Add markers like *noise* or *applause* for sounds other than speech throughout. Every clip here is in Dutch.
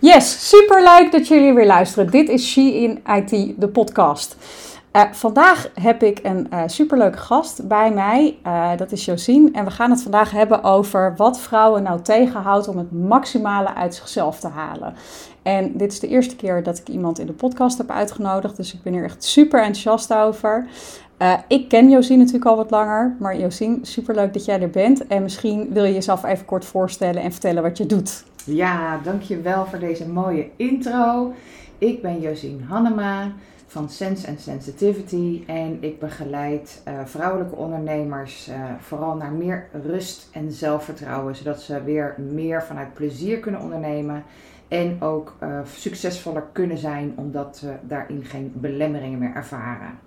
Yes, super leuk dat jullie weer luisteren. Dit is She in IT, de podcast. Uh, vandaag heb ik een uh, superleuke gast bij mij. Uh, dat is Josien. En we gaan het vandaag hebben over wat vrouwen nou tegenhoudt om het maximale uit zichzelf te halen. En dit is de eerste keer dat ik iemand in de podcast heb uitgenodigd. Dus ik ben hier echt super enthousiast over. ik ken Josien natuurlijk al wat langer. Maar Josien, superleuk dat jij er bent. En misschien wil je jezelf even kort voorstellen en vertellen wat je doet. Ja, dankjewel voor deze mooie intro. Ik ben Josien Hannema van Sense and Sensitivity en ik begeleid uh, vrouwelijke ondernemers uh, vooral naar meer rust en zelfvertrouwen, zodat ze weer meer vanuit plezier kunnen ondernemen en ook uh, succesvoller kunnen zijn omdat ze daarin geen belemmeringen meer ervaren.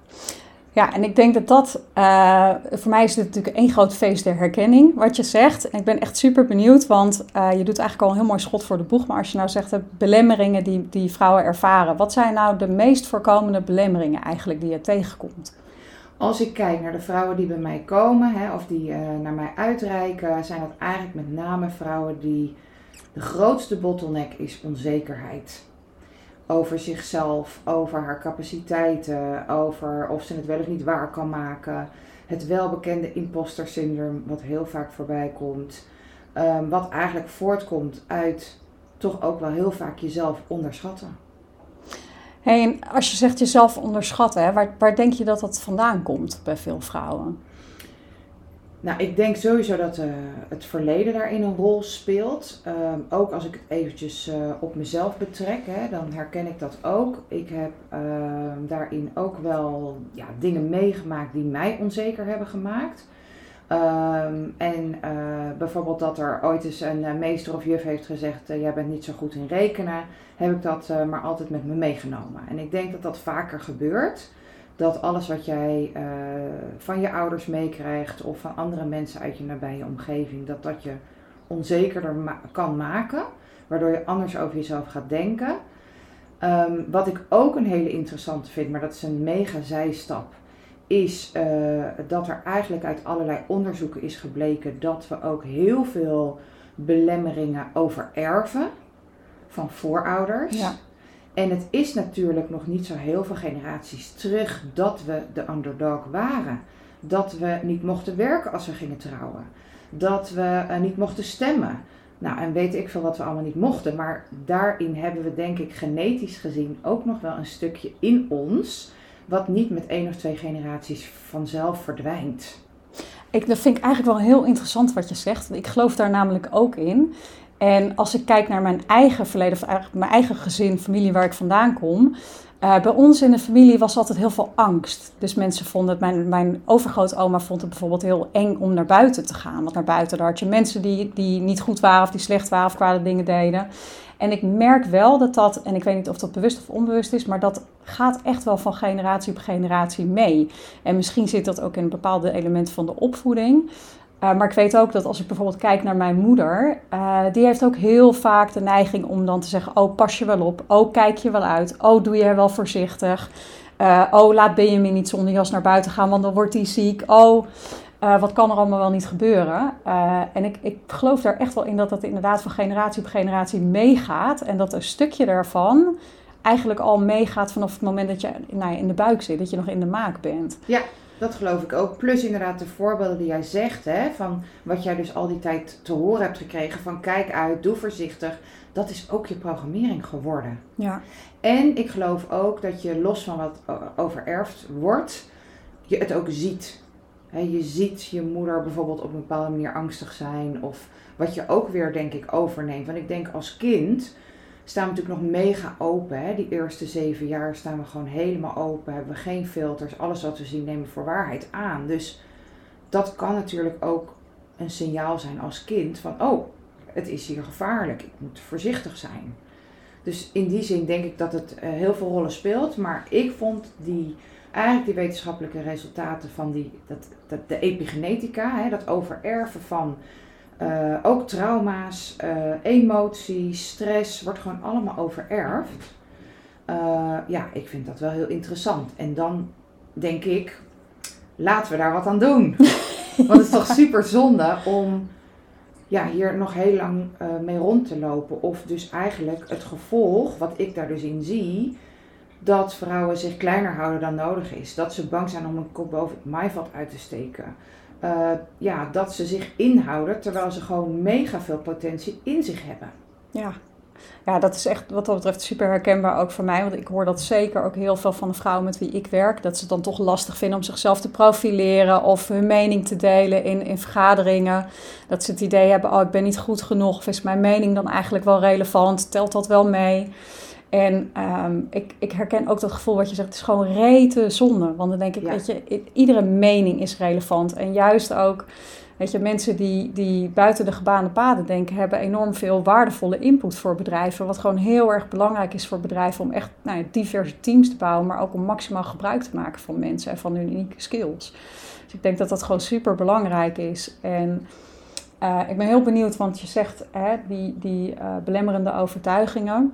Ja, en ik denk dat dat, uh, voor mij is dit natuurlijk één groot feest der herkenning, wat je zegt. En ik ben echt super benieuwd, want uh, je doet eigenlijk al een heel mooi schot voor de boeg. Maar als je nou zegt de belemmeringen die, die vrouwen ervaren, wat zijn nou de meest voorkomende belemmeringen eigenlijk die je tegenkomt? Als ik kijk naar de vrouwen die bij mij komen, hè, of die naar mij uitreiken, zijn dat eigenlijk met name vrouwen die de grootste bottleneck is onzekerheid over zichzelf, over haar capaciteiten, over of ze het wel of niet waar kan maken. Het welbekende imposter syndroom, wat heel vaak voorbij komt. Um, wat eigenlijk voortkomt uit toch ook wel heel vaak jezelf onderschatten. Hey, en als je zegt jezelf onderschatten, waar, waar denk je dat dat vandaan komt bij veel vrouwen? Nou, ik denk sowieso dat uh, het verleden daarin een rol speelt. Um, ook als ik het eventjes uh, op mezelf betrek, hè, dan herken ik dat ook. Ik heb uh, daarin ook wel ja, dingen meegemaakt die mij onzeker hebben gemaakt. Um, en eh, bijvoorbeeld dat er ooit eens een meester of juf heeft gezegd: Jij bent niet zo goed in rekenen, heb ik dat maar altijd met me meegenomen. En ik denk dat dat vaker gebeurt dat alles wat jij uh, van je ouders meekrijgt of van andere mensen uit je nabije omgeving, dat dat je onzekerder kan maken, waardoor je anders over jezelf gaat denken. Um, wat ik ook een hele interessante vind, maar dat is een mega zijstap, is uh, dat er eigenlijk uit allerlei onderzoeken is gebleken dat we ook heel veel belemmeringen overerven van voorouders. Ja. En het is natuurlijk nog niet zo heel veel generaties terug dat we de underdog waren. Dat we niet mochten werken als we gingen trouwen. Dat we uh, niet mochten stemmen. Nou, en weet ik veel wat we allemaal niet mochten. Maar daarin hebben we, denk ik, genetisch gezien ook nog wel een stukje in ons. Wat niet met één of twee generaties vanzelf verdwijnt. Ik, dat vind ik eigenlijk wel heel interessant wat je zegt. Ik geloof daar namelijk ook in. En als ik kijk naar mijn eigen verleden, of eigenlijk mijn eigen gezin, familie waar ik vandaan kom. Uh, bij ons in de familie was altijd heel veel angst. Dus mensen vonden het, mijn, mijn overgrootoma vond het bijvoorbeeld heel eng om naar buiten te gaan. Want naar buiten daar had je mensen die, die niet goed waren of die slecht waren of kwade dingen deden. En ik merk wel dat dat, en ik weet niet of dat bewust of onbewust is, maar dat gaat echt wel van generatie op generatie mee. En misschien zit dat ook in bepaalde elementen van de opvoeding. Uh, maar ik weet ook dat als ik bijvoorbeeld kijk naar mijn moeder, uh, die heeft ook heel vaak de neiging om dan te zeggen: Oh, pas je wel op. Oh, kijk je wel uit. Oh, doe je wel voorzichtig. Uh, oh, laat Benjamin niet zonder jas naar buiten gaan, want dan wordt hij ziek. Oh, wat kan er allemaal wel niet gebeuren? en ik, ik geloof daar echt wel in dat dat inderdaad van generatie op generatie meegaat. En dat een stukje daarvan eigenlijk al meegaat vanaf het moment dat je nou, in de buik zit, dat je nog in de maak bent. Ja, dat geloof ik ook. Plus inderdaad de voorbeelden die jij zegt, hè, van wat jij dus al die tijd te horen hebt gekregen, van kijk uit, doe voorzichtig. Dat is ook je programmering geworden. Ja. En ik geloof ook dat je los van wat overerfd wordt, je het ook ziet. je ziet je moeder bijvoorbeeld op een bepaalde manier angstig zijn. Of wat je ook weer, denk ik, overneemt. Want ik denk als kind staan we natuurlijk nog mega open. Hè? Die eerste zeven jaar staan we gewoon helemaal open. Hebben we geen filters. Alles wat we zien nemen we voor waarheid aan. Dus dat kan natuurlijk ook een signaal zijn als kind van oh, het is hier gevaarlijk. Ik moet voorzichtig zijn. Dus in die zin denk ik dat het uh, heel veel rollen speelt. Maar ik vond die, eigenlijk die wetenschappelijke resultaten van die, dat, dat, de epigenetica, hè, dat overerven van uh, ook trauma's, uh, emoties, stress, wordt gewoon allemaal overerfd. Uh, ja, ik vind dat wel heel interessant. En dan denk ik, laten we daar wat aan doen. *laughs* Want het is toch super zonde om ja, hier nog heel lang mee rond te lopen. Of dus eigenlijk het gevolg, wat ik daar dus in zie, dat vrouwen zich kleiner houden dan nodig is. Dat ze bang zijn om een kop boven het maaiveld uit te steken. Uh, ja, dat ze zich inhouden terwijl ze gewoon mega veel potentie in zich hebben. Ja, ja, dat is echt wat dat betreft super herkenbaar ook voor mij. Want ik hoor dat zeker ook heel veel van de vrouwen met wie ik werk. Dat ze het dan toch lastig vinden om zichzelf te profileren of hun mening te delen in, in vergaderingen. Dat ze het idee hebben, oh ik ben niet goed genoeg. Of is mijn mening dan eigenlijk wel relevant? Telt dat wel mee? En um, ik, ik herken ook dat gevoel wat je zegt, het is gewoon rete zonde. Want dan denk ik, weet je, iedere mening is relevant. En juist ook Weet je, mensen die, die buiten de gebaande paden denken, hebben enorm veel waardevolle input voor bedrijven. Wat gewoon heel erg belangrijk is voor bedrijven om echt nou ja, diverse teams te bouwen, maar ook om maximaal gebruik te maken van mensen en van hun unieke skills. Dus ik denk dat dat gewoon super belangrijk is. En uh, ik ben heel benieuwd, want je zegt hè, die, die uh, belemmerende overtuigingen.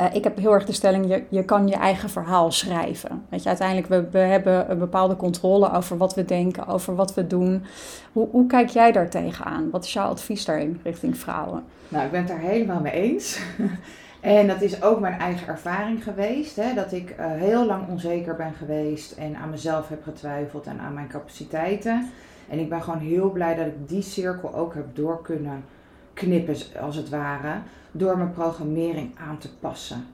Uh, ik heb heel erg de stelling, je, je kan je eigen verhaal schrijven. Weet je, uiteindelijk, we, we hebben een bepaalde controle over wat we denken, over wat we doen. Hoe, hoe kijk jij daar tegenaan? Wat is jouw advies daarin richting vrouwen? Nou, ik ben het daar helemaal mee eens. *laughs* en dat is ook mijn eigen ervaring geweest. Hè, dat ik uh, heel lang onzeker ben geweest en aan mezelf heb getwijfeld en aan mijn capaciteiten. En ik ben gewoon heel blij dat ik die cirkel ook heb door kunnen knippen, als het ware, door mijn programmering aan te passen.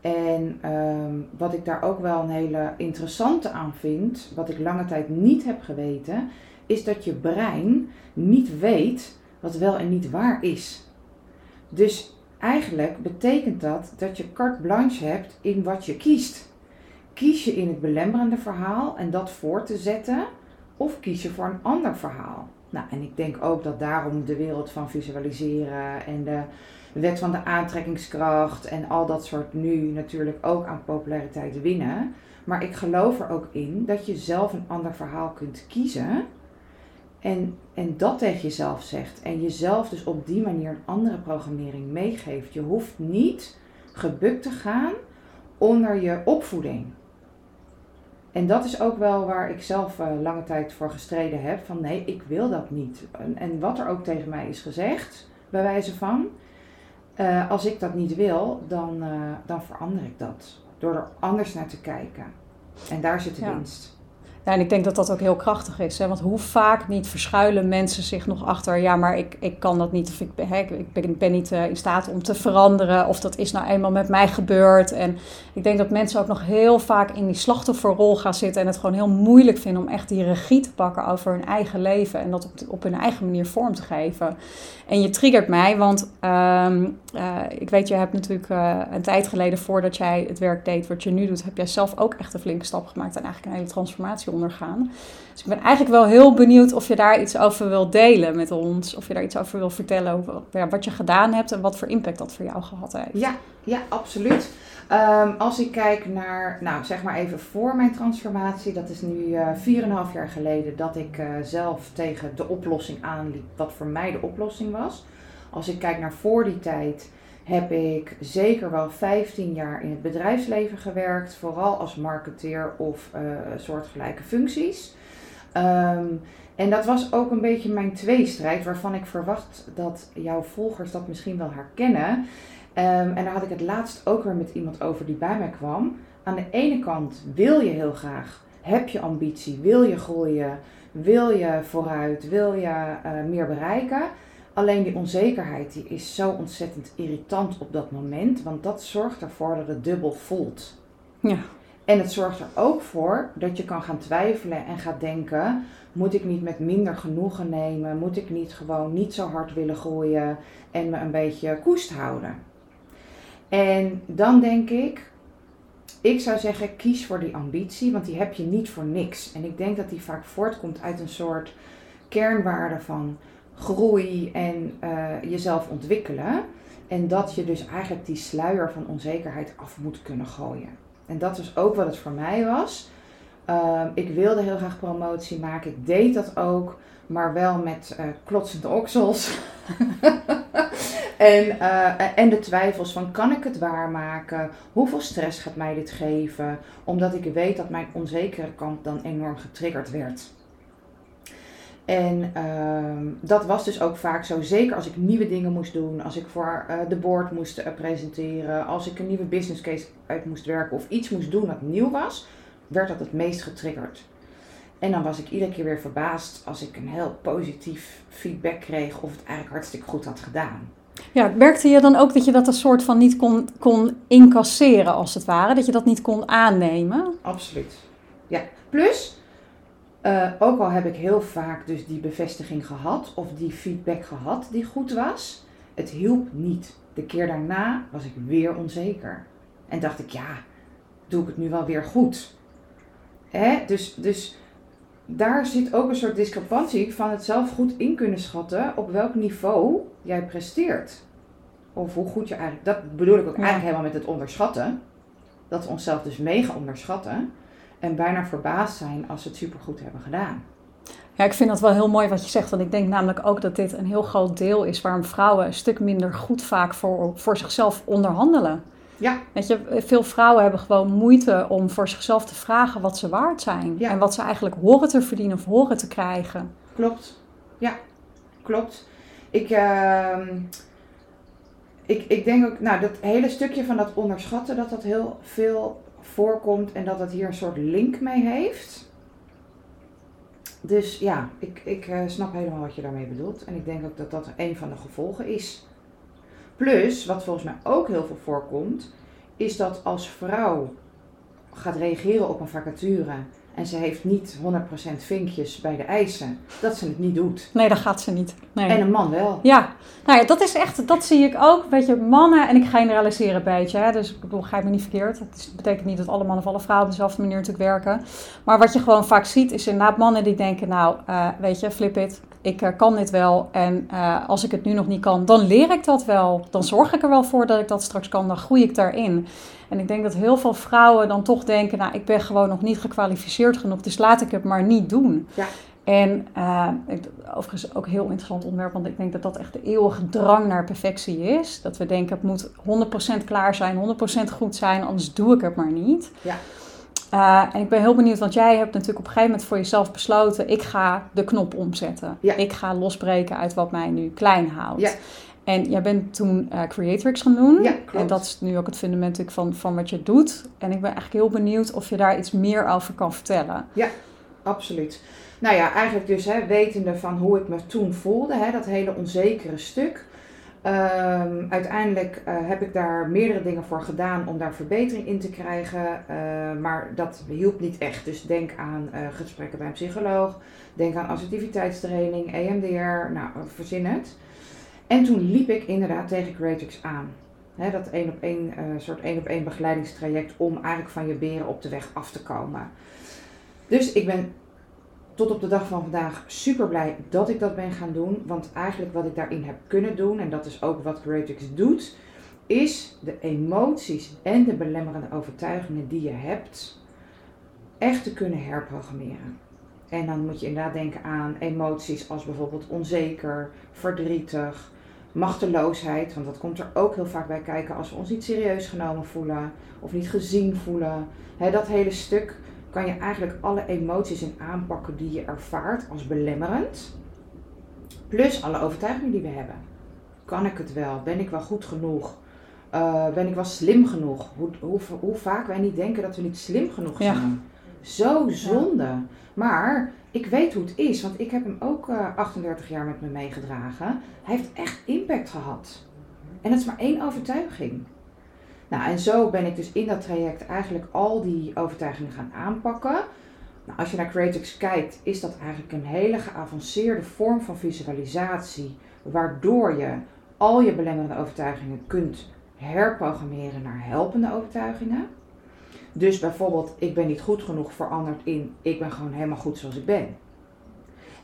En um, wat ik daar ook wel een hele interessante aan vind, wat ik lange tijd niet heb geweten, is dat je brein niet weet wat wel en niet waar is. Dus eigenlijk betekent dat dat je carte blanche hebt in wat je kiest. Kies je in het belemmerende verhaal en dat voor te zetten, of kies je voor een ander verhaal? Nou, en ik denk ook dat daarom de wereld van visualiseren en de wet van de aantrekkingskracht en al dat soort nu natuurlijk ook aan populariteit winnen. Maar ik geloof er ook in dat je zelf een ander verhaal kunt kiezen en, en dat tegen jezelf zegt. En jezelf dus op die manier een andere programmering meegeeft. Je hoeft niet gebukt te gaan onder je opvoeding. En dat is ook wel waar ik zelf uh, lange tijd voor gestreden heb. Van nee, ik wil dat niet. En, en wat er ook tegen mij is gezegd, bij wijze van. Uh, als ik dat niet wil, dan, uh, dan verander ik dat. Door er anders naar te kijken. En daar zit de ja. winst. En ik denk dat dat ook heel krachtig is. Hè? Want hoe vaak niet verschuilen mensen zich nog achter... ja, maar ik, ik kan dat niet of ik, hè, ik ben, ben niet uh, in staat om te veranderen... of dat is nou eenmaal met mij gebeurd. En ik denk dat mensen ook nog heel vaak in die slachtofferrol gaan zitten... en het gewoon heel moeilijk vinden om echt die regie te pakken over hun eigen leven... en dat op, op hun eigen manier vorm te geven. En je triggert mij, want um, uh, ik weet, je hebt natuurlijk uh, een tijd geleden... voordat jij het werk deed wat je nu doet... heb jij zelf ook echt een flinke stap gemaakt... en eigenlijk een hele transformatie Dus ik ben eigenlijk wel heel benieuwd of je daar iets over wil delen met ons. Of je daar iets over wil vertellen over wat je gedaan hebt en wat voor impact dat voor jou gehad heeft. Ja, ja absoluut. Um, als ik kijk naar, nou zeg maar even voor mijn transformatie, dat is nu uh, eh, 4,5 jaar geleden dat ik uh, zelf tegen de oplossing aanliep, wat voor mij de oplossing was. Als ik kijk naar voor die tijd, heb ik zeker wel 15 jaar in het bedrijfsleven gewerkt, vooral als marketeer of uh, soortgelijke functies. Um, en dat was ook een beetje mijn tweestrijd, waarvan ik verwacht dat jouw volgers dat misschien wel herkennen. Um, en daar had ik het laatst ook weer met iemand over die bij mij kwam. Aan de ene kant wil je heel graag, heb je ambitie, wil je groeien, wil je vooruit, wil je uh, meer bereiken. Alleen die onzekerheid die is zo ontzettend irritant op dat moment, want dat zorgt ervoor dat het dubbel voelt. Ja. En het zorgt er ook voor dat je kan gaan twijfelen en gaat denken: moet ik niet met minder genoegen nemen? Moet ik niet gewoon niet zo hard willen groeien en me een beetje koest houden? En dan denk ik, ik zou zeggen, kies voor die ambitie, want die heb je niet voor niks. En ik denk dat die vaak voortkomt uit een soort kernwaarde van groei en uh, jezelf ontwikkelen. En dat je dus eigenlijk die sluier van onzekerheid af moet kunnen gooien. En dat was ook wat het voor mij was. Uh, ik wilde heel graag promotie maken. Ik deed dat ook, maar wel met uh, klotsende oksels. *laughs* en, uh, en de twijfels van kan ik het waarmaken? Hoeveel stress gaat mij dit geven? Omdat ik weet dat mijn onzekere kant dan enorm getriggerd werd. En ehm, dat was dus ook vaak zo, zeker als ik nieuwe dingen moest doen, als ik voor uh, de board moest uh, presenteren, als ik een nieuwe business case uit moest werken of iets moest doen wat nieuw was, werd dat het meest getriggerd. En dan was ik iedere keer weer verbaasd als ik een heel positief feedback kreeg of het eigenlijk hartstikke goed had gedaan. Ja, merkte je dan ook dat je dat een soort van niet kon, kon incasseren als het ware? Dat je dat niet kon aannemen? Absoluut. Ja, plus uh, ook al heb ik heel vaak dus die bevestiging gehad of die feedback gehad die goed was, het hielp niet. De keer daarna was ik weer onzeker. En dacht ik, ja, doe ik het nu wel weer goed? Hè? Dus, dus daar zit ook een soort discrepantie van het zelf goed in kunnen schatten op welk niveau jij presteert. Of hoe goed je eigenlijk, dat bedoel ik ook eigenlijk helemaal met het onderschatten. Dat we onszelf dus mega onderschatten. En bijna verbaasd zijn als ze het supergoed hebben gedaan. Ja, ik vind dat wel heel mooi wat je zegt. Want ik denk namelijk ook dat dit een heel groot deel is waarom vrouwen een stuk minder goed vaak voor, voor zichzelf onderhandelen. Ja. Weet je, veel vrouwen hebben gewoon moeite om voor zichzelf te vragen wat ze waard zijn. En wat ze eigenlijk horen te verdienen of horen te krijgen. Klopt. Ja, klopt. Ik, uh, ik, ik denk ook, nou, dat hele stukje van dat onderschatten, dat dat heel veel voorkomt en dat het hier een soort link mee heeft. Dus ja, ik, ik uh, snap helemaal wat je daarmee bedoelt. En ik denk ook dat dat een van de gevolgen is. Plus, wat volgens mij ook heel veel voorkomt, is dat als vrouw gaat reageren op een vacature en ze heeft niet 100% vinkjes bij de eisen, dat ze het niet doet. Nee, dat gaat ze niet. Nee. En een man wel. Ja, nou ja, dat is echt, dat zie ik ook. Weet je, mannen, en ik generaliseer een beetje, hè, dus ik bedoel, ga ik me niet verkeerd. Dat betekent niet dat alle mannen of alle vrouwen op dezelfde manier natuurlijk werken. Maar wat je gewoon vaak ziet, is inderdaad mannen die denken, nou, uh, weet je, flip it, ik uh, kan dit wel. En uh, als ik het nu nog niet kan, dan leer ik dat wel. Dan zorg ik er wel voor dat ik dat straks kan, dan groei ik daarin. En ik denk dat heel veel vrouwen dan toch denken, nou, ik ben gewoon nog niet gekwalificeerd genoeg, dus laat ik het maar niet doen. Ja. En uh, overigens ook een heel interessant onderwerp, want ik denk dat dat echt de eeuwige drang naar perfectie is. Dat we denken, het moet 100% klaar zijn, 100% goed zijn, anders doe ik het maar niet. Ja. Uh, en ik ben heel benieuwd, want jij hebt natuurlijk op een gegeven moment voor jezelf besloten: ik ga de knop omzetten. Ja. Ik ga losbreken uit wat mij nu klein houdt. Ja. En jij bent toen uh, Creatrix gaan doen. Ja, klopt. En dat is nu ook het fundament van, van wat je doet. En ik ben eigenlijk heel benieuwd of je daar iets meer over kan vertellen. Ja, absoluut. Nou ja, eigenlijk dus hè, wetende van hoe ik me toen voelde, hè, dat hele onzekere stuk. Um, uiteindelijk uh, heb ik daar meerdere dingen voor gedaan om daar verbetering in te krijgen. Uh, maar dat hielp niet echt. Dus denk aan uh, gesprekken bij een psycholoog. Denk aan assertiviteitstraining, EMDR. Nou, verzin het. En toen liep ik inderdaad tegen Creatrix aan. Dat één op één, soort één op één begeleidingstraject om eigenlijk van je beren op de weg af te komen. Dus ik ben tot op de dag van vandaag super blij dat ik dat ben gaan doen. Want eigenlijk wat ik daarin heb kunnen doen, en dat is ook wat Creatix doet, is de emoties en de belemmerende overtuigingen die je hebt, echt te kunnen herprogrammeren. En dan moet je inderdaad denken aan emoties als bijvoorbeeld onzeker, verdrietig, machteloosheid. Want dat komt er ook heel vaak bij kijken als we ons niet serieus genomen voelen of niet gezien voelen. dat hele stuk kan je eigenlijk alle emoties in aanpakken die je ervaart als belemmerend. Plus alle overtuigingen die we hebben. Kan ik het wel? Ben ik wel goed genoeg? Uh, ben ik wel slim genoeg? Hoe, hoe, hoe, vaak wij niet denken dat we niet slim genoeg zijn. Ja. Zo zonde. Maar ik weet hoe het is, want ik heb hem ook uh, eh, 38 jaar met me meegedragen. Hij heeft echt impact gehad. En het is maar één overtuiging. Nou, en zo ben ik dus in dat traject eigenlijk al die overtuigingen gaan aanpakken. Nou, als je naar Creatix kijkt, is dat eigenlijk een hele geavanceerde vorm van visualisatie, waardoor je al je belemmerende overtuigingen kunt herprogrammeren naar helpende overtuigingen. Dus bijvoorbeeld, ik ben niet goed genoeg veranderd in, ik ben gewoon helemaal goed zoals ik ben.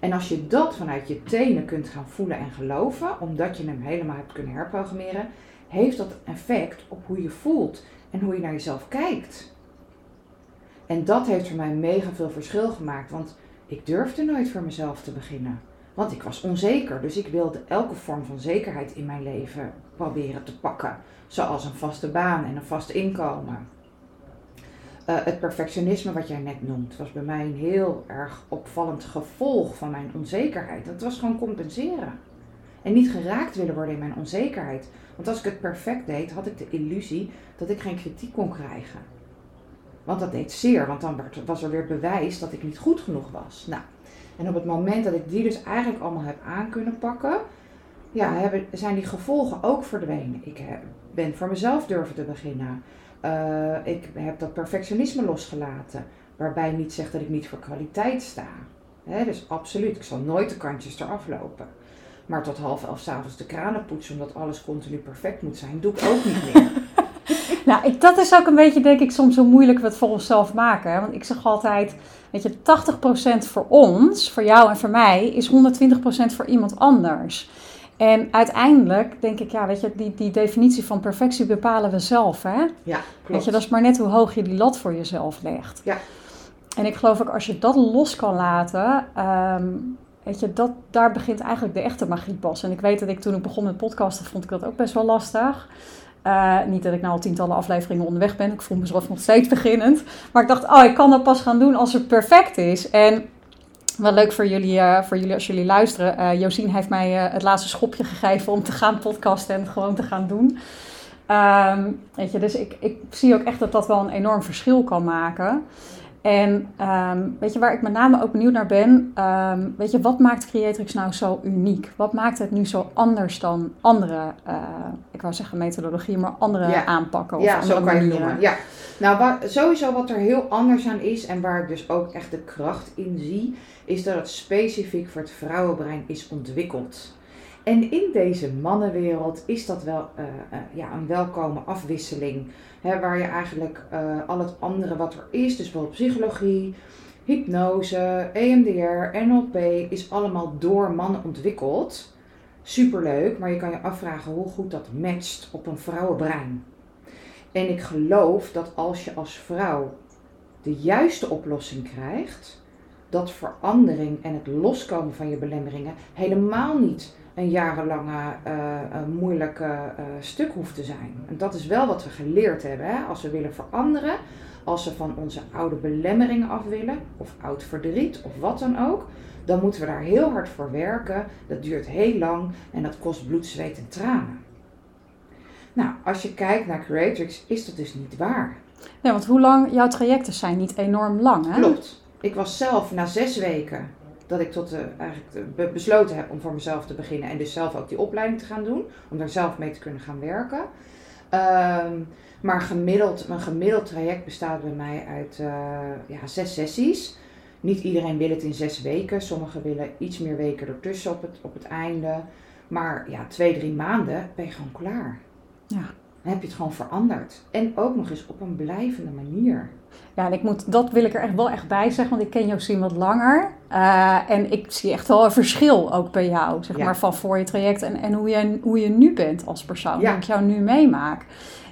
En als je dat vanuit je tenen kunt gaan voelen en geloven, omdat je hem helemaal hebt kunnen herprogrammeren, heeft dat effect op hoe je voelt en hoe je naar jezelf kijkt. En dat heeft voor mij mega veel verschil gemaakt, want ik durfde nooit voor mezelf te beginnen. Want ik was onzeker, dus ik wilde elke vorm van zekerheid in mijn leven proberen te pakken. Zoals een vaste baan en een vast inkomen. Uh, het perfectionisme wat jij net noemt, was bij mij een heel erg opvallend gevolg van mijn onzekerheid. Dat was gewoon compenseren. En niet geraakt willen worden in mijn onzekerheid. Want als ik het perfect deed, had ik de illusie dat ik geen kritiek kon krijgen. Want dat deed zeer, want dan was er weer bewijs dat ik niet goed genoeg was. Nou, en op het moment dat ik die dus eigenlijk allemaal heb aan kunnen pakken, ja, hebben, zijn die gevolgen ook verdwenen. Ik ben voor mezelf durven te beginnen. Uh, ik heb dat perfectionisme losgelaten. Waarbij niet zegt dat ik niet voor kwaliteit sta. Dus absoluut, ik zal nooit de kantjes eraf lopen. Maar tot half elf s'avonds de kranen poetsen omdat alles continu perfect moet zijn, doe ik ook niet meer. *laughs* nou, ik, dat is ook een beetje, denk ik, soms zo moeilijk we het voor onszelf maken. Want ik zeg altijd, weet je, 80% voor ons, voor jou en voor mij, is 120% voor iemand anders. En uiteindelijk denk ik, ja, weet je, die, die definitie van perfectie bepalen we zelf, hè? Ja, klopt. Weet je, dat is maar net hoe hoog je die lat voor jezelf legt. Ja. En ik geloof ook als je dat los kan laten, ehm, weet je, dat, daar begint eigenlijk de echte magie pas. En ik weet dat ik toen ik begon met podcasten, vond ik dat ook best wel lastig. Uh, niet dat ik nou al tientallen afleveringen onderweg ben. Ik voel mezelf nog steeds beginnend. Maar ik dacht, oh, ik kan dat pas gaan doen als het perfect is. En wel leuk voor jullie, uh, voor jullie als jullie luisteren. Uh, Josien heeft mij het laatste schopje gegeven om te gaan podcasten en gewoon te gaan doen. Um, weet je, dus ik, ik zie ook echt dat dat wel een enorm verschil kan maken. En um, weet je waar ik met name ook benieuwd naar ben? Um, weet je, wat maakt Creatrix nou zo uniek? Wat maakt het nu zo anders dan andere, uh, ik wou zeggen methodologieën, maar andere aanpakken of ja, andere zo kan je noemen. Ja, nou wat, sowieso wat er heel anders aan is en waar ik dus ook echt de kracht in zie, is dat het specifiek voor het vrouwenbrein is ontwikkeld. En in deze mannenwereld is dat wel uh, uh, ja, een welkome afwisseling. Waar je eigenlijk uh, al het andere wat er is, dus bijvoorbeeld psychologie, hypnose, EMDR, NLP, is allemaal door mannen ontwikkeld. Superleuk, maar je kan je afvragen hoe goed dat matcht op een vrouwenbrein. En ik geloof dat als je als vrouw de juiste oplossing krijgt, dat verandering en het loskomen van je belemmeringen helemaal niet een jarenlange uh, moeilijke uh, stuk hoeft te zijn. En dat is wel wat we geleerd hebben. Hè? Als we willen veranderen, als we van onze oude belemmeringen af willen, of oud verdriet, of wat dan ook, dan moeten we daar heel hard voor werken. Dat duurt heel lang en dat kost bloed, zweet en tranen. Nou, als je kijkt naar Creatrix, is dat dus niet waar. Ja, want hoe lang jouw trajecten zijn niet enorm lang, hè? Klopt. Ik was zelf na zes weken dat ik tot de, eigenlijk besloten heb om voor mezelf te beginnen en dus zelf ook die opleiding te gaan doen, om daar zelf mee te kunnen gaan werken. Um, maar gemiddeld, een gemiddeld traject bestaat bij mij uit uh, ja, zes sessies. Niet iedereen wil het in zes weken. Sommigen willen iets meer weken ertussen op het, op het einde. Maar ja, twee, drie maanden ben je gewoon klaar. Ja. Dan heb je het gewoon veranderd. En ook nog eens op een blijvende manier. Ja, en ik moet, dat wil ik er echt wel echt bij zeggen, want ik ken Josien wat langer. Uh, en ik zie echt wel een verschil ook bij jou, zeg maar, van voor je traject en, en hoe, je, hoe je nu bent als persoon. Ja. Hoe ik jou nu meemaak.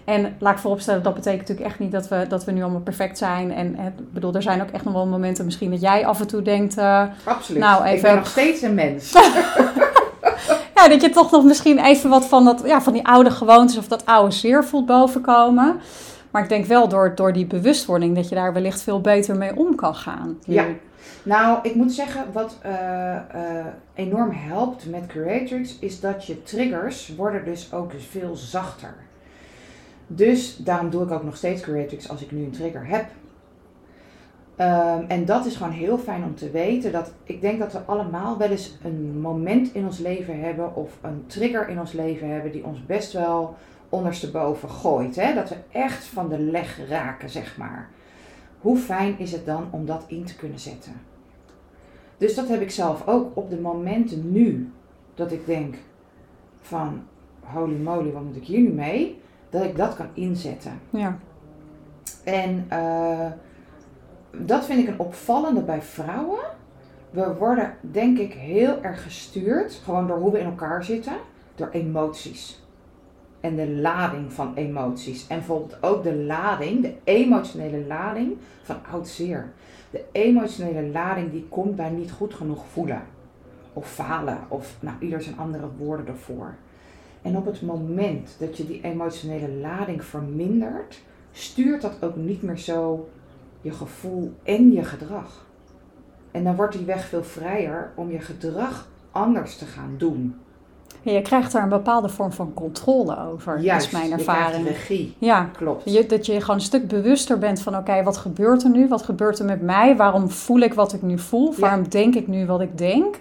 En laat ik vooropstellen, dat betekent natuurlijk echt niet dat we, dat we nu allemaal perfect zijn. En ik bedoel, er zijn ook echt nog wel momenten misschien dat jij af en toe denkt... Uh, Absoluut, nou, even... ik ben nog steeds een mens. *laughs* ja, dat je toch nog misschien even wat van, dat, ja, van die oude gewoontes of dat oude zeer voelt bovenkomen. Maar ik denk wel door, door die bewustwording dat je daar wellicht veel beter mee om kan gaan. Ja. Nou, ik moet zeggen, wat uh, uh, enorm helpt met Creatrix is dat je triggers worden dus ook veel zachter. Dus daarom doe ik ook nog steeds Creatrix als ik nu een trigger heb. Um, en dat is gewoon heel fijn om te weten. Dat ik denk dat we allemaal wel eens een moment in ons leven hebben of een trigger in ons leven hebben die ons best wel ondersteboven gooit. Hè? Dat we echt van de leg raken, zeg maar. Hoe fijn is het dan om dat in te kunnen zetten? Dus dat heb ik zelf ook op de momenten nu dat ik denk van holy moly, wat moet ik hier nu mee? Dat ik dat kan inzetten. Ja. En uh, dat vind ik een opvallende bij vrouwen. We worden denk ik heel erg gestuurd, gewoon door hoe we in elkaar zitten, door emoties en de lading van emoties. En bijvoorbeeld ook de lading, de emotionele lading van oud zeer. De emotionele lading die komt bij niet goed genoeg voelen. Of falen. Of nou, ieder zijn andere woorden ervoor. En op het moment dat je die emotionele lading vermindert, stuurt dat ook niet meer zo je gevoel en je gedrag. En dan wordt die weg veel vrijer om je gedrag anders te gaan doen. Je krijgt daar een bepaalde vorm van controle over, Juist, is mijn je ervaring. krijgt regie. Ja, Klopt. je, dat je gewoon een stuk bewuster bent van oké, wat gebeurt er nu? Wat gebeurt er met mij? Waarom voel ik wat ik nu voel? Ja. Waarom denk ik nu wat ik denk?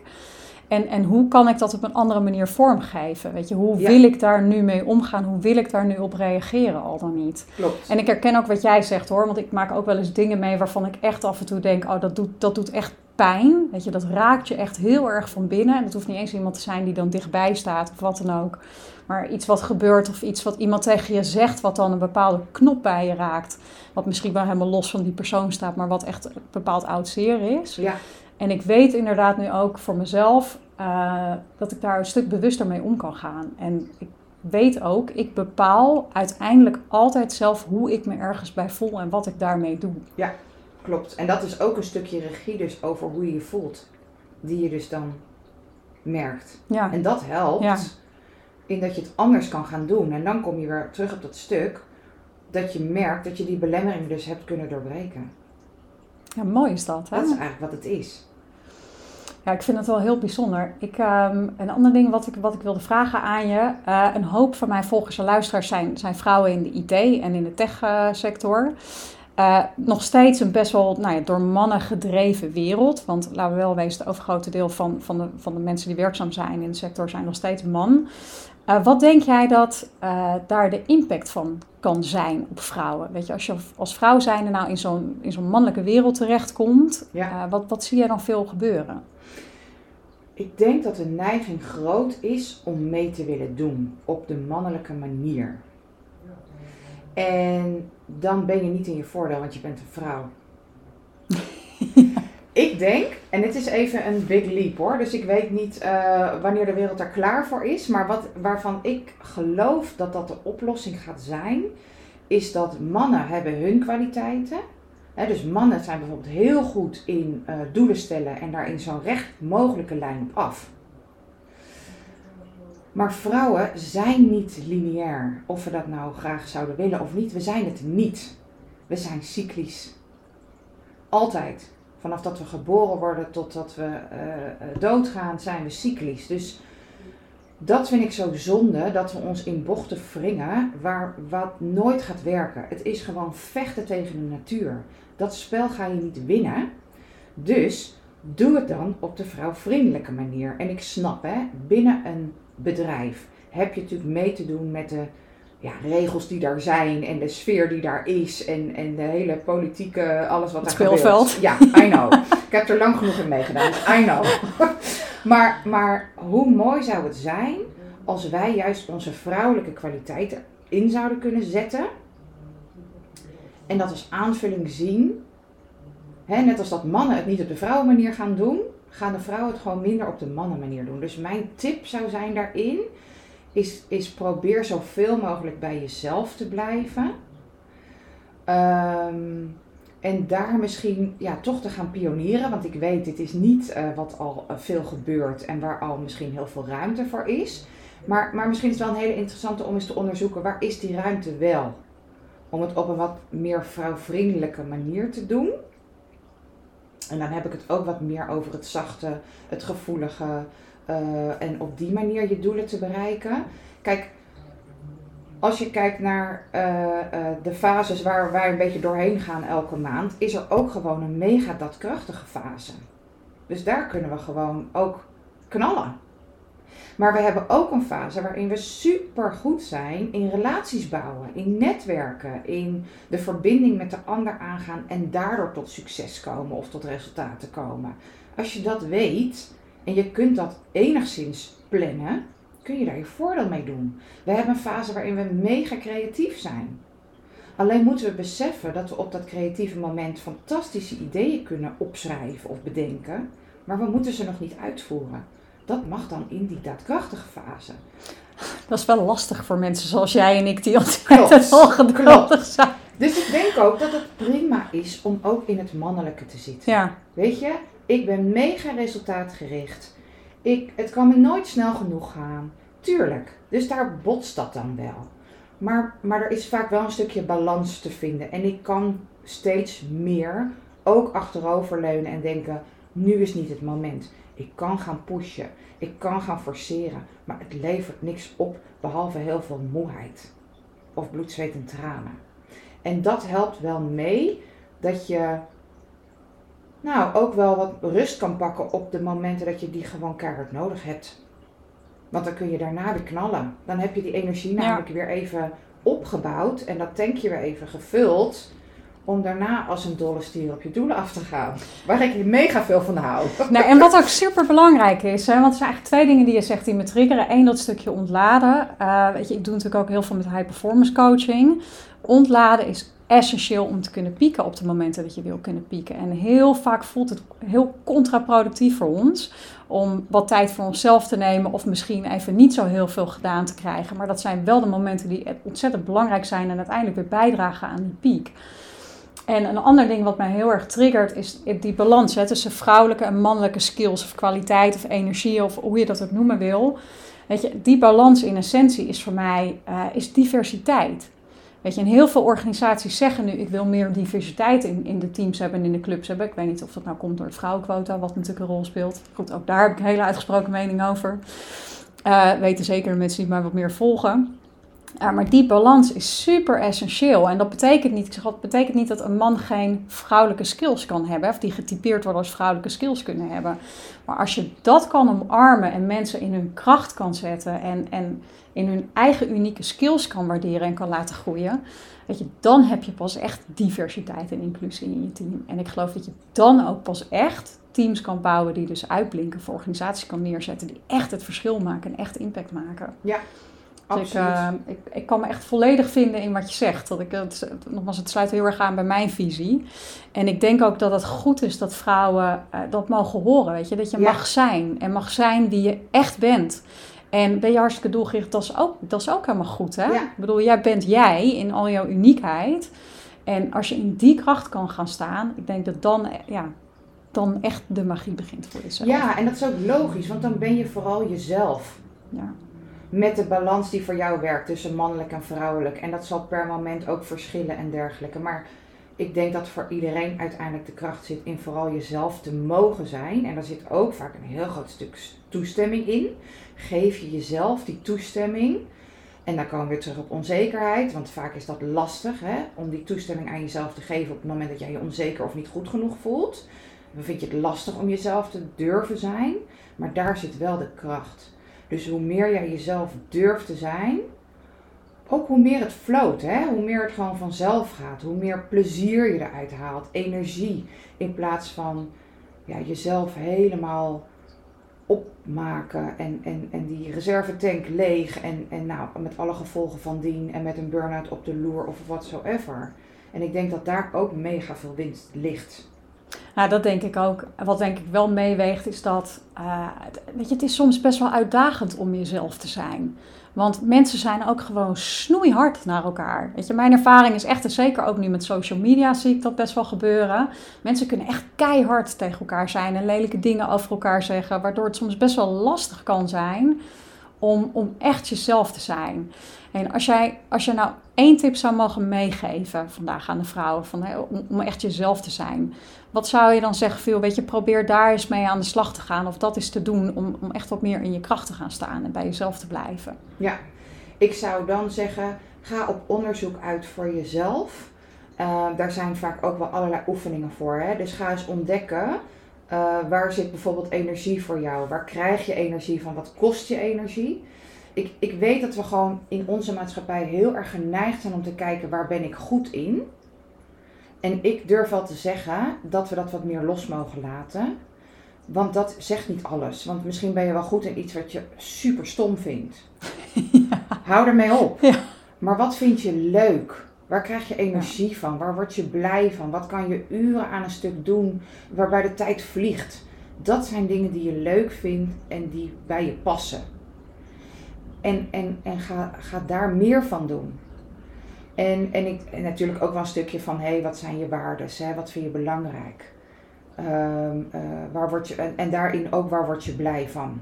En, en hoe kan ik dat op een andere manier vormgeven? Weet je, hoe Ja. wil ik daar nu mee omgaan? Hoe wil ik daar nu op reageren al dan niet? Klopt. En ik herken ook wat jij zegt hoor, want ik maak ook wel eens dingen mee waarvan ik echt af en toe denk, oh dat doet, dat doet echt pijn. Weet je, dat raakt je echt heel erg van binnen. En het hoeft niet eens iemand te zijn die dan dichtbij staat of wat dan ook. Maar iets wat gebeurt of iets wat iemand tegen je zegt, wat dan een bepaalde knop bij je raakt. Wat misschien wel helemaal los van die persoon staat, maar wat echt een bepaald oud zeer is. Ja, En ik weet inderdaad nu ook voor mezelf eh, dat ik daar een stuk bewuster mee om kan gaan. En ik weet ook, ik bepaal uiteindelijk altijd zelf hoe ik me ergens bij voel en wat ik daarmee doe. klopt. En dat is ook een stukje regie dus over hoe je je voelt. Die je dus dan merkt. Ja, En dat helpt Ja. in dat je het anders kan gaan doen. En dan kom je weer terug op dat stuk dat je merkt dat je die belemmering dus hebt kunnen doorbreken. ja mooi is dat. Hè? Dat is eigenlijk wat het is. Ja, ik vind het wel heel bijzonder. Ik, ehm, een ander ding wat ik, wat ik wilde vragen aan je. eh, een hoop van mijn volgers en luisteraars zijn, zijn vrouwen in de IT en in de techsector. Eh nog steeds een best wel nou ja, door mannen gedreven wereld. Want laten we wel wezen, het overgrote deel van, van, de, van de mensen die werkzaam zijn in de sector zijn nog steeds man. Eh, wat denk jij dat eh, daar de impact van kan zijn op vrouwen? Weet je, als je als vrouw zijnde nou in zo'n, in zo'n mannelijke wereld terechtkomt, Ja. eh, wat, wat zie jij dan veel gebeuren? Ik denk dat de neiging groot is om mee te willen doen op de mannelijke manier. En dan ben je niet in je voordeel, want je bent een vrouw. *laughs* Ik denk, en dit is even een big leap hoor, dus ik weet niet eh, wanneer de wereld daar klaar voor is, maar wat, waarvan ik geloof dat dat de oplossing gaat zijn, is dat mannen hebben hun kwaliteiten. Dus mannen zijn bijvoorbeeld heel goed in eh, doelen stellen en daar in zo'n recht mogelijke lijn op af. Maar vrouwen zijn niet lineair. Of we dat nou graag zouden willen of niet, we zijn het niet. We zijn cyclisch. Altijd. Vanaf dat we geboren worden totdat we eh, eh, doodgaan, zijn we cyclisch. Dus dat vind ik zo zonde, dat we ons in bochten wringen waar wat nooit gaat werken. Het is gewoon vechten tegen de natuur. Dat spel ga je niet winnen. Dus doe het dan op de vrouwvriendelijke manier. En ik snap, hè, binnen een bedrijf heb je natuurlijk mee te doen met de ja, regels die daar zijn en de sfeer die daar is en, en de hele politieke, alles wat Het daar speelveld. gebeurt. Ja, I know. *laughs* ik heb er lang genoeg in meegedaan, dus I know. *laughs* maar, maar hoe mooi zou het zijn als wij juist onze vrouwelijke kwaliteiten in zouden kunnen zetten en dat als aanvulling zien. Hè, net als dat mannen het niet op de vrouwenmanier gaan doen, gaan de vrouwen het gewoon minder op de mannenmanier doen. Dus mijn tip zou zijn daarin, is, is probeer zoveel mogelijk bij jezelf te blijven. Ehm, en daar misschien ja, toch te gaan pionieren, want ik weet, dit is niet eh, wat al eh, veel gebeurt en waar al misschien heel veel ruimte voor is. Maar, maar misschien is het wel een hele interessante om eens te onderzoeken, waar is die ruimte wel? Om het op een wat meer vrouwvriendelijke manier te doen. En dan heb ik het ook wat meer over het zachte, het gevoelige. eh, en op die manier je doelen te bereiken. Kijk, als je kijkt naar eh, eh, de fases waar wij een beetje doorheen gaan elke maand, is er ook gewoon een mega daadkrachtige fase. Dus daar kunnen we gewoon ook knallen. Maar we hebben ook een fase waarin we super goed zijn in relaties bouwen, in netwerken, in de verbinding met de ander aangaan en daardoor tot succes komen of tot resultaten komen. Als je dat weet en je kunt dat enigszins plannen, kun je daar je voordeel mee doen. We hebben een fase waarin we mega creatief zijn. Alleen moeten we beseffen dat we op dat creatieve moment fantastische ideeën kunnen opschrijven of bedenken, maar we moeten ze nog niet uitvoeren. Dat mag dan in die daadkrachtige fase. Dat is wel lastig voor mensen zoals jij en ik die altijd al geduldig zijn. Dus ik denk ook dat het prima is om ook in het mannelijke te zitten. Ja, Weet je, ik ben mega resultaatgericht. Ik, het kan me nooit snel genoeg gaan. Tuurlijk, dus daar botst dat dan wel. Maar, maar er is vaak wel een stukje balans te vinden. En ik kan steeds meer ook achteroverleunen en denken: nu is niet het moment. Ik kan gaan pushen. Ik kan gaan forceren. Maar het levert niks op behalve heel veel moeheid. Of bloed, zweet en tranen. En dat helpt wel mee dat je nou ook wel wat rust kan pakken op de momenten dat je die gewoon keihard nodig hebt. Want dan kun je daarna weer knallen. Dan heb je die energie namelijk weer even opgebouwd en dat tankje weer even gevuld. Om daarna als een dolle stier op je doelen af te gaan. Waar ik mega veel van hou. *laughs* Nou, en wat ook super belangrijk is, hè, want er zijn eigenlijk twee dingen die je zegt die me triggeren. Eén, dat stukje ontladen. Uh, weet je, ik doe natuurlijk ook heel veel met high performance coaching. Ontladen is essentieel om te kunnen pieken op de momenten dat je wil kunnen pieken. En heel vaak voelt het heel contraproductief voor ons om wat tijd voor onszelf te nemen of misschien even niet zo heel veel gedaan te krijgen. Maar dat zijn wel de momenten die ontzettend belangrijk zijn en uiteindelijk weer bijdragen aan die piek. En een ander ding wat mij heel erg triggert is die balans hè, tussen vrouwelijke en mannelijke skills of kwaliteit of energie of hoe je dat ook noemen wil. Weet je, die balans in essentie is voor mij uh, is diversiteit. Weet je, en heel veel organisaties zeggen nu: ik wil meer diversiteit in, in de teams hebben en in de clubs hebben. Ik weet niet of dat nou komt door het vrouwenquota, wat natuurlijk een rol speelt. Goed, ook daar heb ik een hele uitgesproken mening over. Uh, weten zeker de mensen die mij wat meer volgen. Uh, maar die balans is super essentieel. En dat betekent niet, zeg, dat betekent niet dat een man geen vrouwelijke skills kan hebben. Of die getypeerd worden als vrouwelijke skills kunnen hebben. Maar als je dat kan omarmen en mensen in hun kracht kan zetten. En, en in hun eigen unieke skills kan waarderen en kan laten groeien, weet je, dan heb je pas echt diversiteit en inclusie in je team. En ik geloof dat je dan ook pas echt teams kan bouwen die dus uitblinken, voor organisaties kan neerzetten die echt het verschil maken en echt impact maken. Ja. Dus ik, uh, ik, ik, kan me echt volledig vinden in wat je zegt. Dat ik, het, nogmaals, het sluit heel erg aan bij mijn visie. En ik denk ook dat het goed is dat vrouwen uh, dat mogen horen. Weet je? Dat je ja. mag zijn en mag zijn wie je echt bent. En ben je hartstikke doelgericht, dat is ook, dat is ook helemaal goed. Hè? Ja. Ik bedoel, jij bent jij in al jouw uniekheid. En als je in die kracht kan gaan staan, ik denk dat dan, ja, dan echt de magie begint voor jezelf. Ja, en dat is ook logisch, want dan ben je vooral jezelf. Ja. Met de balans die voor jou werkt tussen mannelijk en vrouwelijk. En dat zal per moment ook verschillen en dergelijke. Maar ik denk dat voor iedereen uiteindelijk de kracht zit in vooral jezelf te mogen zijn. En daar zit ook vaak een heel groot stuk toestemming in. Geef je jezelf die toestemming. En dan komen we weer terug op onzekerheid, want vaak is dat lastig hè, om die toestemming aan jezelf te geven op het moment dat jij je onzeker of niet goed genoeg voelt. Dan vind je het lastig om jezelf te durven zijn, maar daar zit wel de kracht. Dus hoe meer jij jezelf durft te zijn, ook hoe meer het floot, hè? hoe meer het gewoon vanzelf gaat, hoe meer plezier je eruit haalt, energie, in plaats van ja, jezelf helemaal opmaken en, en, en die reservetank leeg en, en nou, met alle gevolgen van dien en met een burn-out op de loer of whatsoever. En ik denk dat daar ook mega veel winst ligt. Nou, dat denk ik ook. Wat denk ik wel meeweegt is dat, uh, weet je, het is soms best wel uitdagend om jezelf te zijn. Want mensen zijn ook gewoon snoeihard naar elkaar. Weet je, mijn ervaring is echt, en zeker ook nu met social media zie ik dat best wel gebeuren. Mensen kunnen echt keihard tegen elkaar zijn en lelijke dingen over elkaar zeggen. Waardoor het soms best wel lastig kan zijn om, om echt jezelf te zijn. En als jij, als je nou één tip zou mogen meegeven vandaag aan de vrouwen, van, om, echt jezelf te zijn. Wat zou je dan zeggen, veel, weet je, probeer daar eens mee aan de slag te gaan. Of dat is te doen om, om echt wat meer in je kracht te gaan staan en bij jezelf te blijven. Ja, ik zou dan zeggen, ga op onderzoek uit voor jezelf. Uh, daar zijn vaak ook wel allerlei oefeningen voor. Hè? Dus ga eens ontdekken, uh, waar zit bijvoorbeeld energie voor jou? Waar krijg je energie van? Wat kost je energie? Ik, ik weet dat we gewoon in onze maatschappij heel erg geneigd zijn om te kijken waar ben ik goed in. En ik durf wel te zeggen dat we dat wat meer los mogen laten. Want dat zegt niet alles. Want misschien ben je wel goed in iets wat je super stom vindt. *laughs* Ja. Hou ermee op. Ja. Maar wat vind je leuk? Waar krijg je energie ja. van? Waar word je blij van? Wat kan je uren aan een stuk doen waarbij de tijd vliegt? Dat zijn dingen die je leuk vindt en die bij je passen. En, en, en ga, ga daar meer van doen. En, en, ik, en natuurlijk ook wel een stukje van, hé, hey, wat zijn je waarden? Wat vind je belangrijk? Um, uh, waar word je, en, en daarin ook, waar word je blij van?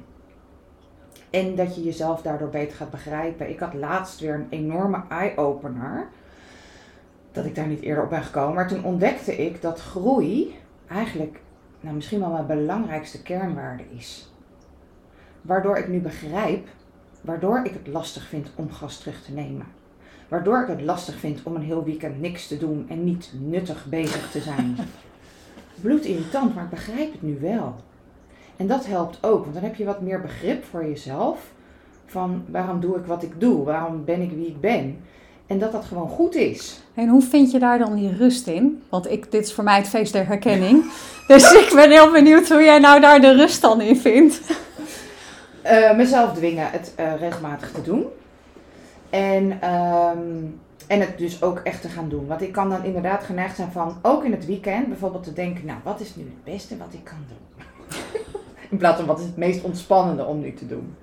En dat je jezelf daardoor beter gaat begrijpen. Ik had laatst weer een enorme eye-opener. Dat ik daar niet eerder op ben gekomen. Maar toen ontdekte ik dat groei eigenlijk nou, misschien wel mijn belangrijkste kernwaarde is. Waardoor ik nu begrijp, waardoor ik het lastig vind om gas terug te nemen. Waardoor ik het lastig vind om een heel weekend niks te doen en niet nuttig bezig te zijn. *laughs* Bloedirritant, maar ik begrijp het nu wel. En dat helpt ook, want dan heb je wat meer begrip voor jezelf. Van waarom doe ik wat ik doe? Waarom ben ik wie ik ben? En dat dat gewoon goed is. En hoe vind je daar dan die rust in? Want ik, dit is voor mij het feest der herkenning. *laughs* dus ik ben heel benieuwd hoe jij nou daar de rust dan in vindt. Uh, mezelf dwingen het uh, regelmatig te doen. En, um, en het dus ook echt te gaan doen. Want ik kan dan inderdaad geneigd zijn van, ook in het weekend, bijvoorbeeld te denken, nou, wat is nu het beste wat ik kan doen? *laughs* in plaats van, wat is het meest ontspannende om nu te doen?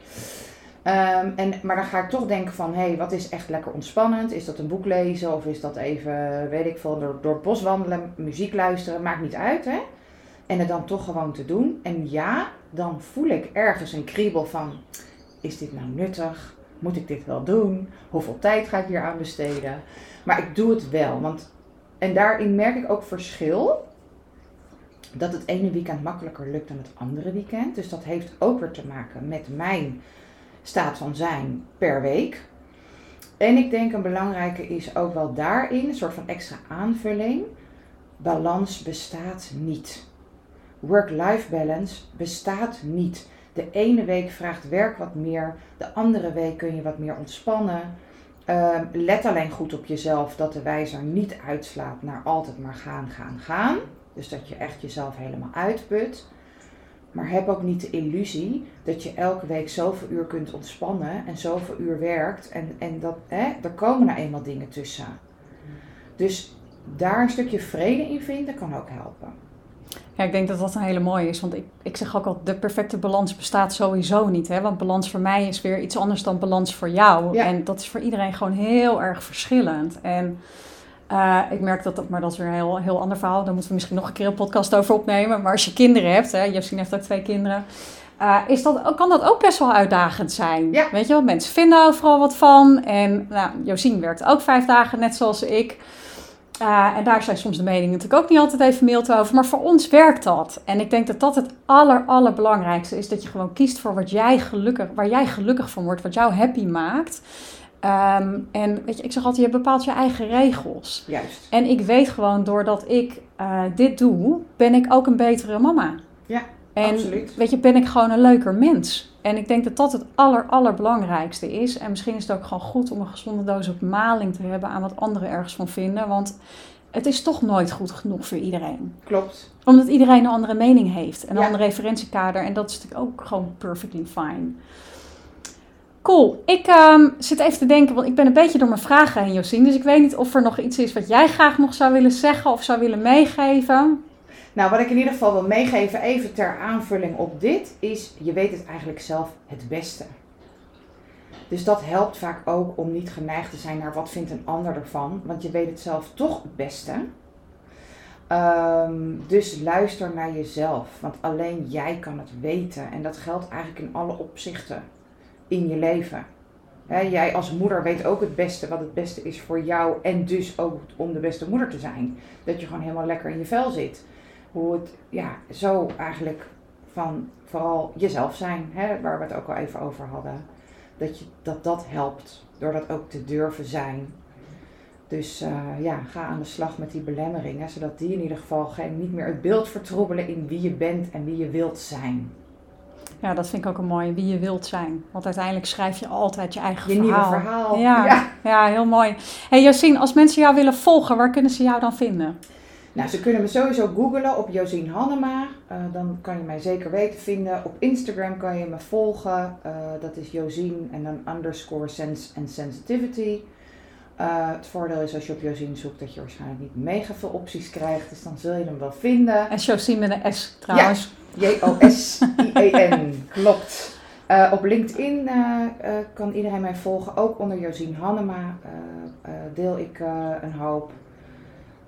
Um, en, maar dan ga ik toch denken van, hé, hey, wat is echt lekker ontspannend? Is dat een boek lezen of is dat even, weet ik veel, door, door het bos wandelen, muziek luisteren, maakt niet uit, hè? En het dan toch gewoon te doen. En ja, dan voel ik ergens een kriebel van, is dit nou nuttig? Moet ik dit wel doen? Hoeveel tijd ga ik hier aan besteden? Maar ik doe het wel, want, en daarin merk ik ook verschil. Dat het ene weekend makkelijker lukt dan het andere weekend. Dus dat heeft ook weer te maken met mijn staat van zijn per week. En ik denk een belangrijke is ook wel daarin, een soort van extra aanvulling. Balans bestaat niet. Work-life balance bestaat niet. De ene week vraagt werk wat meer, de andere week kun je wat meer ontspannen. Uh, let alleen goed op jezelf dat de wijzer niet uitslaat naar altijd maar gaan, gaan, gaan. Dus dat je echt jezelf helemaal uitput. Maar heb ook niet de illusie dat je elke week zoveel uur kunt ontspannen en zoveel uur werkt. En, en dat, hè, er komen nou eenmaal dingen tussen. Dus daar een stukje vrede in vinden kan ook helpen. Ja, ik denk dat dat een hele mooie is. Want ik, ik zeg ook al, de perfecte balans bestaat sowieso niet. Hè? Want balans voor mij is weer iets anders dan balans voor jou. En dat is voor iedereen gewoon heel erg verschillend. En uh, ik merk dat, dat, maar dat is weer een heel, heel ander verhaal. Daar moeten we misschien nog een keer een podcast over opnemen. Maar als je kinderen hebt, hè, heeft ook twee kinderen. Uh, is dat, kan dat ook best wel uitdagend zijn. Ja. Weet je wel, mensen vinden overal wat van. En nou, Josien werkt ook vijf dagen, net zoals ik. Uh, en daar zijn soms de meningen natuurlijk ook niet altijd even mild over. Maar voor ons werkt dat. En ik denk dat dat het aller, allerbelangrijkste is. Dat je gewoon kiest voor wat jij gelukkig, waar jij gelukkig van wordt. Wat jou happy maakt. Um, en weet je, ik zeg altijd, je bepaalt je eigen regels. Juist. En ik weet gewoon, doordat ik uh, dit doe, ben ik ook een betere mama. Ja, en, absoluut. weet je, ben ik gewoon een leuker mens. En ik denk dat dat het aller, allerbelangrijkste is. En misschien is het ook gewoon goed om een gezonde doos op maling te hebben aan wat anderen ergens van vinden. Want het is toch nooit goed genoeg voor iedereen. Klopt. Omdat iedereen een andere mening heeft. Een ja. ander referentiekader. En dat is natuurlijk ook gewoon perfectly fine. Cool. Ik um, zit even te denken, want ik ben een beetje door mijn vragen heen, Josien. Dus ik weet niet of er nog iets is wat jij graag nog zou willen zeggen of zou willen meegeven. Nou, wat ik in ieder geval wil meegeven, even ter aanvulling op dit, is je weet het eigenlijk zelf het beste. Dus dat helpt vaak ook om niet geneigd te zijn naar wat vindt een ander ervan, want je weet het zelf toch het beste. Um, dus luister naar jezelf, want alleen jij kan het weten. En dat geldt eigenlijk in alle opzichten in je leven. Jij als moeder weet ook het beste wat het beste is voor jou en dus ook om de beste moeder te zijn. Dat je gewoon helemaal lekker in je vel zit. Hoe het, ja, zo eigenlijk van vooral jezelf zijn, hè, waar we het ook al even over hadden. Dat, je, dat dat helpt, door dat ook te durven zijn. Dus uh, ja, ga aan de slag met die belemmeringen, zodat die in ieder geval geen, niet meer het beeld vertroebelen in wie je bent en wie je wilt zijn. Ja, dat vind ik ook een mooi, wie je wilt zijn. Want uiteindelijk schrijf je altijd je eigen je verhaal. nieuwe verhaal. Ja, ja. ja heel mooi. hey Josien, als mensen jou willen volgen, waar kunnen ze jou dan vinden? Nou, ze kunnen me sowieso googlen op Josien Hannema. Uh, dan kan je mij zeker weten vinden. Op Instagram kan je me volgen. Uh, dat is Josien en dan underscore sense and sensitivity. Uh, het voordeel is als je op Josien zoekt dat je waarschijnlijk niet mega veel opties krijgt. Dus dan zul je hem wel vinden. En Josien met een S trouwens. Ja, J-O-S-I-E-N. *laughs* Klopt. Uh, op LinkedIn uh, kan iedereen mij volgen. Ook onder Josien Hannema deel ik een hoop.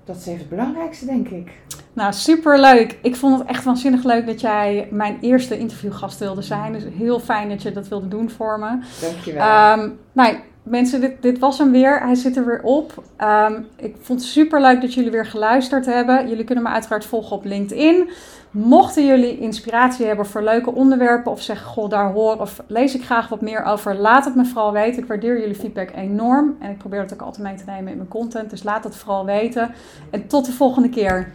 Dat is even het belangrijkste, denk ik. Nou, superleuk. Ik vond het echt waanzinnig leuk dat jij mijn eerste interviewgast wilde zijn. Dus heel fijn dat je dat wilde doen voor me. Dankjewel. Um, nou, mensen, dit, dit was hem weer. Hij zit er weer op. Um, ik vond het super leuk dat jullie weer geluisterd hebben. Jullie kunnen me uiteraard volgen op LinkedIn. Mochten jullie inspiratie hebben voor leuke onderwerpen of zeggen, goh, daar hoor of lees ik graag wat meer over, laat het me vooral weten. Ik waardeer jullie feedback enorm en ik probeer het ook altijd mee te nemen in mijn content. Dus laat het vooral weten. En tot de volgende keer.